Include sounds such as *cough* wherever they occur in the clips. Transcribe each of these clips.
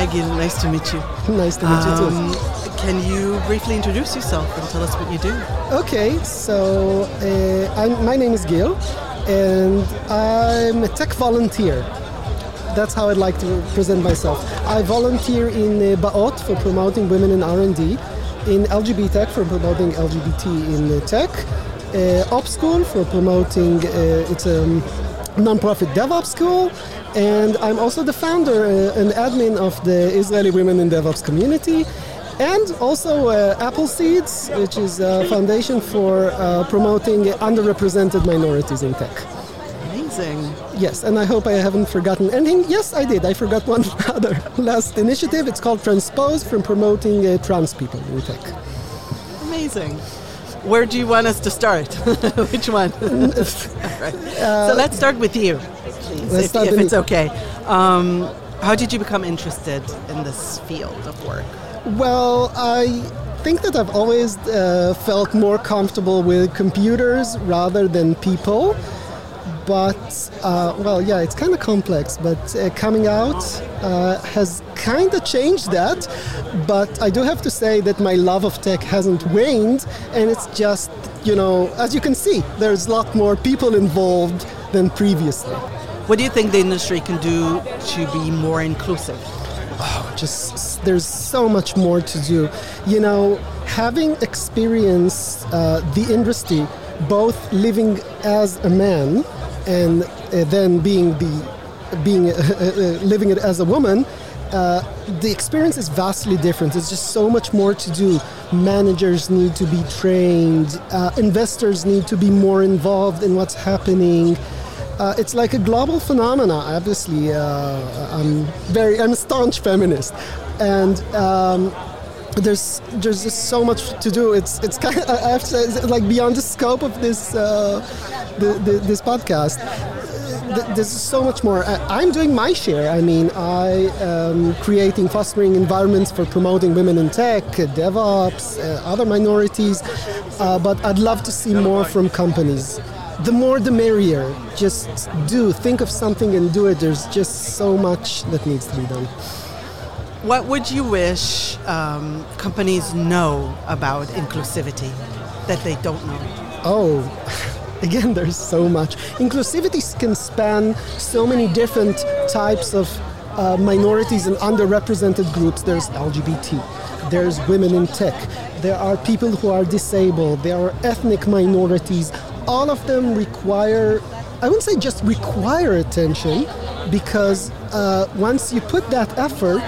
Hi, Gil. Nice to meet you. *laughs* nice to meet um, you too. Um, can you briefly introduce yourself and tell us what you do? Okay, so uh, my name is Gil, and I'm a tech volunteer. That's how I'd like to present myself. I volunteer in uh, Ba'ot for promoting women in R&D, in LGB Tech for promoting LGBT in uh, tech, uh, OpsSchool for promoting uh, it's a non-profit DevOps school, and I'm also the founder uh, and admin of the Israeli Women in DevOps community. And also uh, Appleseeds, which is a foundation for uh, promoting underrepresented minorities in tech. Amazing. Yes, and I hope I haven't forgotten anything. Yes, I did. I forgot one *laughs* other last initiative. It's called Transpose from promoting uh, trans people in tech. Amazing. Where do you want us to start? *laughs* Which one? *laughs* right. Uh, so let's start with you, please, if, if it's okay. Um, how did you become interested in this field of work? Well, I think that I've always uh, felt more comfortable with computers rather than people. But, uh, well, yeah, it's kind of complex, but uh, coming out uh, has kind of changed that. But I do have to say that my love of tech hasn't waned, and it's just, you know, as you can see, there's a lot more people involved than previously. What do you think the industry can do to be more inclusive? oh, just there's so much more to do. You know, having experienced uh, the industry, both living as a man and uh, then being the being uh, *laughs* uh, uh living it as a woman. Uh, the experience is vastly different. There's just so much more to do. Managers need to be trained. investors need to be more involved in what's happening. Uh, it's like a global phenomena. Obviously, uh, I'm very I'm a staunch feminist, and um, there's there's just so much to do. It's it's kind of I have to say like beyond the scope of this uh, the, the, this podcast. There's so much more. I'm doing my share. I mean, I am creating, fostering environments for promoting women in tech, DevOps, uh, other minorities. Uh, but I'd love to see more from companies the more the merrier. Just do, think of something and do it. There's just so much that needs to be done. What would you wish um, companies know about inclusivity that they don't know? Oh, *laughs* again, there's so much. Inclusivity can span so many different types of uh, minorities and underrepresented groups. There's LGBT, there's women in tech, there are people who are disabled, there are ethnic minorities, all of them require, I wouldn't say just require attention, because uh, once you put that effort,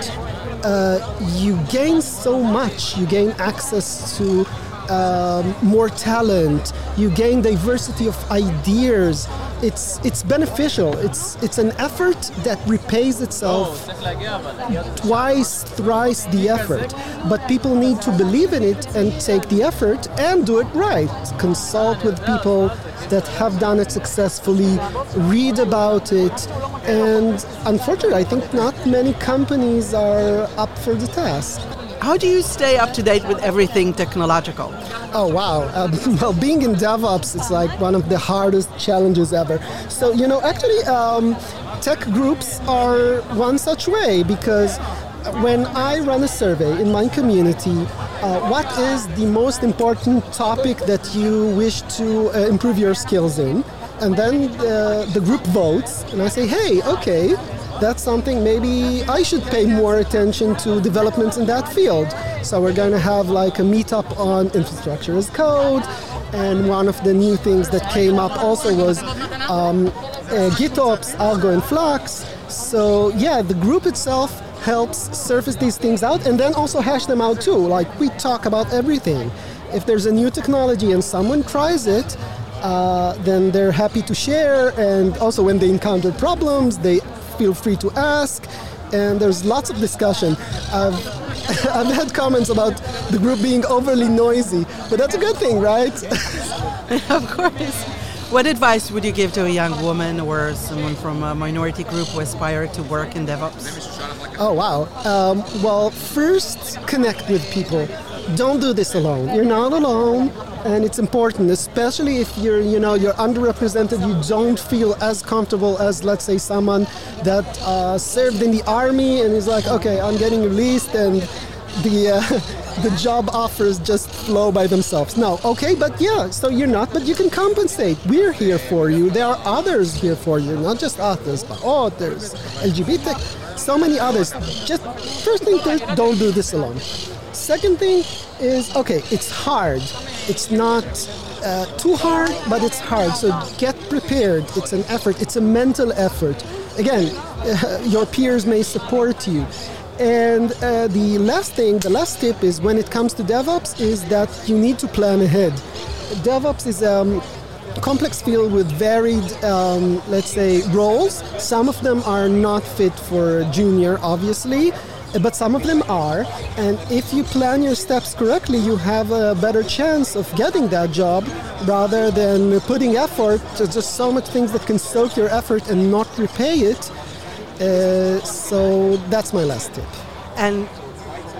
uh, you gain so much. You gain access to um, more talent. You gain diversity of ideas. It's it's beneficial. It's it's an effort that repays itself twice, thrice the effort. But people need to believe in it and take the effort and do it right. Consult with people that have done it successfully, read about it, and unfortunately, I think not many companies are up for the task. How do you stay up to date with everything technological? Oh, wow. Um, *laughs* well, being in DevOps is like one of the hardest challenges ever. So, you know, actually, um, tech groups are one such way because when I run a survey in my community, uh, what is the most important topic that you wish to uh, improve your skills in? And then uh, the group votes, and I say, hey, okay, that's something maybe I should pay more attention to developments in that field. So we're going to have like a meetup on infrastructure as code, and one of the new things that came up also was um, uh, GitOps, Argo, and Flux. So yeah, the group itself helps surface these things out and then also hash them out too. Like we talk about everything. If there's a new technology and someone tries it, uh, then they're happy to share. And also when they encounter problems, they feel free to ask. And there's lots of discussion. I've, *laughs* I've had comments about the group being overly noisy, but that's a good thing, right? *laughs* of course. What advice would you give to a young woman or someone from a minority group who aspire to work in DevOps? Oh, wow. Um, well, first, connect with people. Don't do this alone. You're not alone, and it's important, especially if you're, you know, you're underrepresented. You don't feel as comfortable as, let's say, someone that uh, served in the army and is like, okay, I'm getting released, and the uh, *laughs* the job offers just flow by themselves. No, okay, but yeah, so you're not, but you can compensate. We're here for you. There are others here for you, not just authors, but authors, LGBT, so many others. Just first thing first, don't do this alone. Second thing is okay, it's hard. It's not uh, too hard, but it's hard. So get prepared. It's an effort. It's a mental effort. Again, uh, *laughs* your peers may support you. And uh, the last thing, the last tip is when it comes to DevOps, is that you need to plan ahead. DevOps is a um, complex field with varied, um, let's say, roles. Some of them are not fit for junior, obviously, but some of them are. And if you plan your steps correctly, you have a better chance of getting that job rather than putting effort. There's just so much things that can soak your effort and not repay it uh, so that's my last tip. And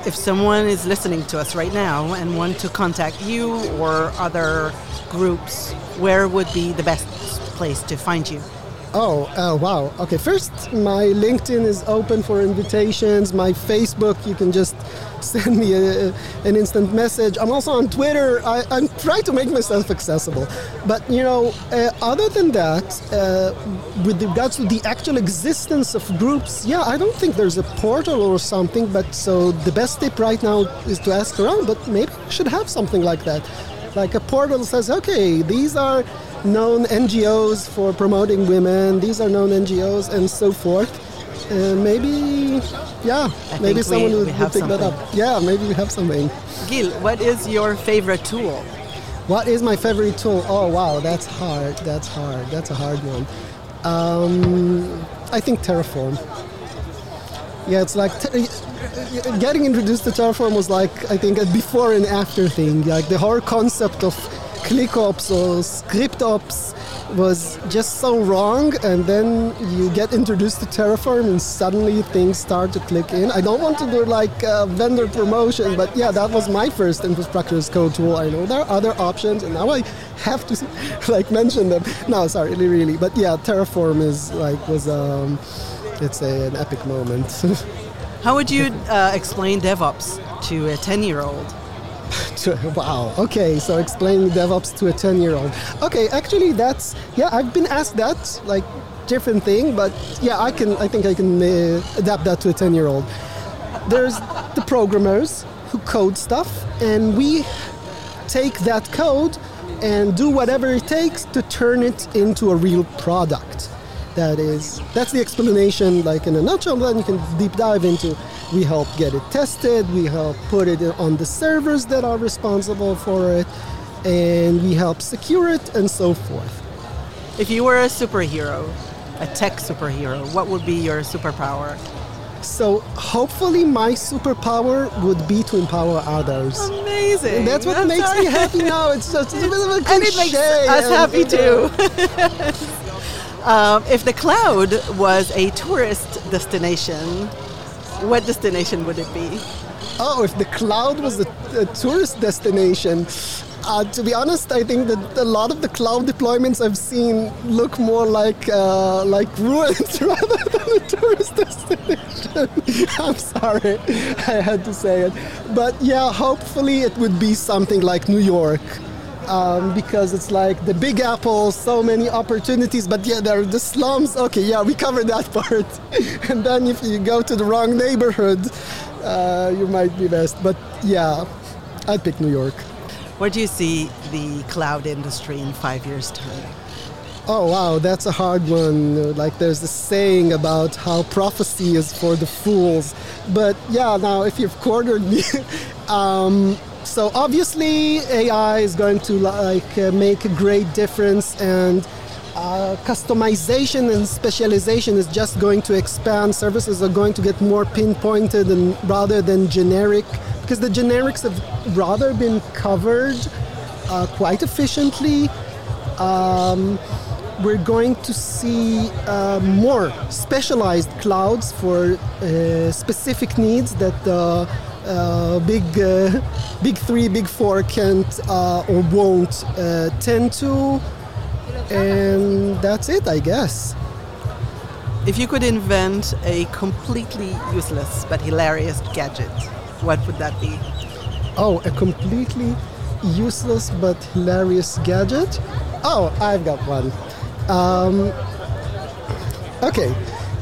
if someone is listening to us right now and want to contact you or other groups, where would be the best place to find you? Oh, uh, wow. Okay, first, my LinkedIn is open for invitations. My Facebook, you can just *laughs* send me a, an instant message. I'm also on Twitter. I, am trying to make myself accessible. But, you know, uh, other than that, uh, with regards to the actual existence of groups, yeah, I don't think there's a portal or something. But so the best tip right now is to ask around, but maybe we should have something like that. Like a portal says, okay, these are known NGOs for promoting women. These are known NGOs and so forth. Uh, maybe, yeah, I maybe someone we, would, we would pick something. that up. Yeah, maybe we have something. Gil, what is your favorite tool? What is my favorite tool? Oh wow, that's hard. That's hard. That's a hard one. Um, I think Terraform. Yeah, it's like getting introduced to Terraform was like I think a before and after thing. Like the whole concept of ClickOps or ScriptOps was just so wrong, and then you get introduced to Terraform, and suddenly things start to click in. I don't want to do like vendor promotion, but yeah, that was my first infrastructure as code tool. I know there are other options, and now I have to *laughs* like mention them. No, sorry, really, but yeah, Terraform is like was um, it's a, an epic moment. *laughs* How would you uh, explain DevOps to a ten-year-old? *laughs* wow. Okay, so explaining DevOps to a 10 year old. Okay, actually, that's, yeah, I've been asked that, like, different thing, but yeah, I can, I think I can uh, adapt that to a 10 year old. There's the programmers who code stuff, and we take that code and do whatever it takes to turn it into a real product. That is, that's the explanation, like in a nutshell, then you can deep dive into we help get it tested, we help put it on the servers that are responsible for it, and we help secure it and so forth. If you were a superhero, a tech superhero, what would be your superpower? So hopefully my superpower would be to empower others. Amazing. And that's what I'm makes me happy now. It's just it's a bit of a cliche. *laughs* And it makes us happy too. *laughs* um, if the cloud was a tourist destination, what destination would it be? Oh, if the cloud was a, a tourist destination, uh, to be honest, I think that a lot of the cloud deployments I've seen look more like uh, like ruins *laughs* rather than a tourist destination. *laughs* I'm sorry, I had to say it, but yeah, hopefully it would be something like New York. Um, because it's like the Big Apple, so many opportunities, but yeah, there are the slums. Okay, yeah, we covered that *laughs* part. and then if you go to the wrong neighborhood, uh, you might be best. But yeah, I'd pick New York. Where do you see the cloud industry in five years' time? Oh wow, that's a hard one. Like there's a saying about how prophecy is for the fools. But yeah, now if you've cornered me, *laughs* um, so obviously AI is going to like uh, make a great difference and uh, customization and specialization is just going to expand. Services are going to get more pinpointed and rather than generic because the generics have rather been covered uh, quite efficiently. Um, we're going to see uh, more specialized clouds for uh, specific needs that the uh, big, uh, big three, big four can't uh, or won't uh, tend to, and that's it, I guess. If you could invent a completely useless but hilarious gadget, what would that be? Oh, a completely useless but hilarious gadget? Oh, I've got one. Um, okay,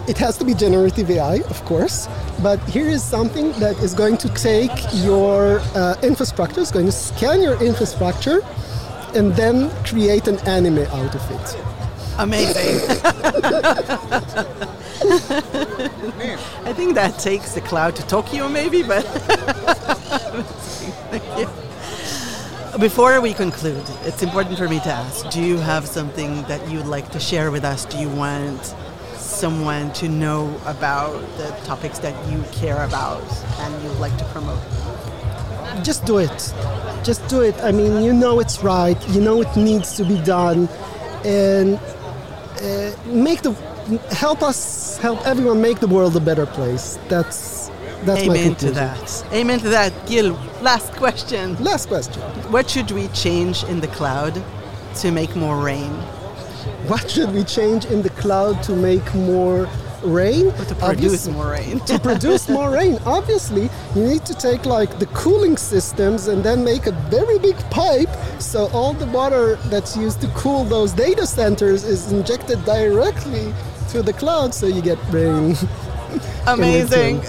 it has to be generative AI, of course, but here is something that is going to take your uh, infrastructure, it's going to scan your infrastructure, and then create an anime out of it. Amazing. *laughs* *laughs* I think that takes the cloud to Tokyo, maybe, but. *laughs* Before we conclude, it's important for me to ask do you have something that you'd like to share with us? Do you want someone to know about the topics that you care about and you'd like to promote? Just do it. Just do it. I mean, you know it's right, you know it needs to be done, and uh, make the help us help everyone make the world a better place. That's that's my Amen to that. Amen to that. Gil, last question. Last question. What should we change in the cloud to make more rain? What should we change in the cloud to make more rain? Or to produce more rain? to produce more *laughs* rain. Obviously, you need to take like the cooling systems and then make a very big pipe so all the water that's used to cool those data centers is injected directly to the cloud so you get rain. *laughs* Amazing. *laughs*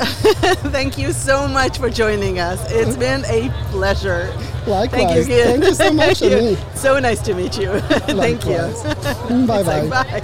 Thank you so much for joining us. It's mm-hmm. been a pleasure. Likewise. Thank you, Gil. Thank you so much, *laughs* you. So nice to meet you. *laughs* Thank you. *laughs* Bye It's like, bye. bye.